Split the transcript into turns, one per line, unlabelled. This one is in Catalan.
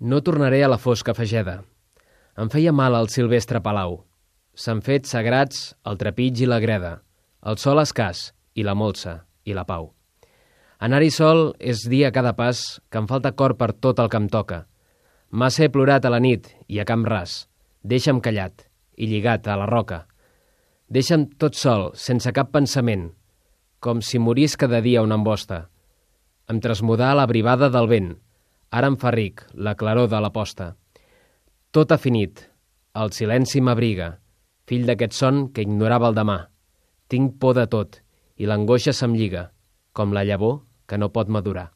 No tornaré a la fosca fageda. Em feia mal el silvestre palau. S'han fet sagrats el trepig i la greda, el sol escàs i la molsa i la pau. Anar-hi sol és dir a cada pas que em falta cor per tot el que em toca. Massa he plorat a la nit i a camp ras. Deixa'm callat i lligat a la roca. Deixa'm tot sol, sense cap pensament, com si morís cada dia una embosta. Em trasmudà la brivada del vent. Ara em fa ric la claror de la posta. Tot ha finit. El silenci m'abriga, fill d'aquest son que ignorava el demà. Tinc por de tot i l'angoixa se'm lliga, com la llavor que no pot madurar.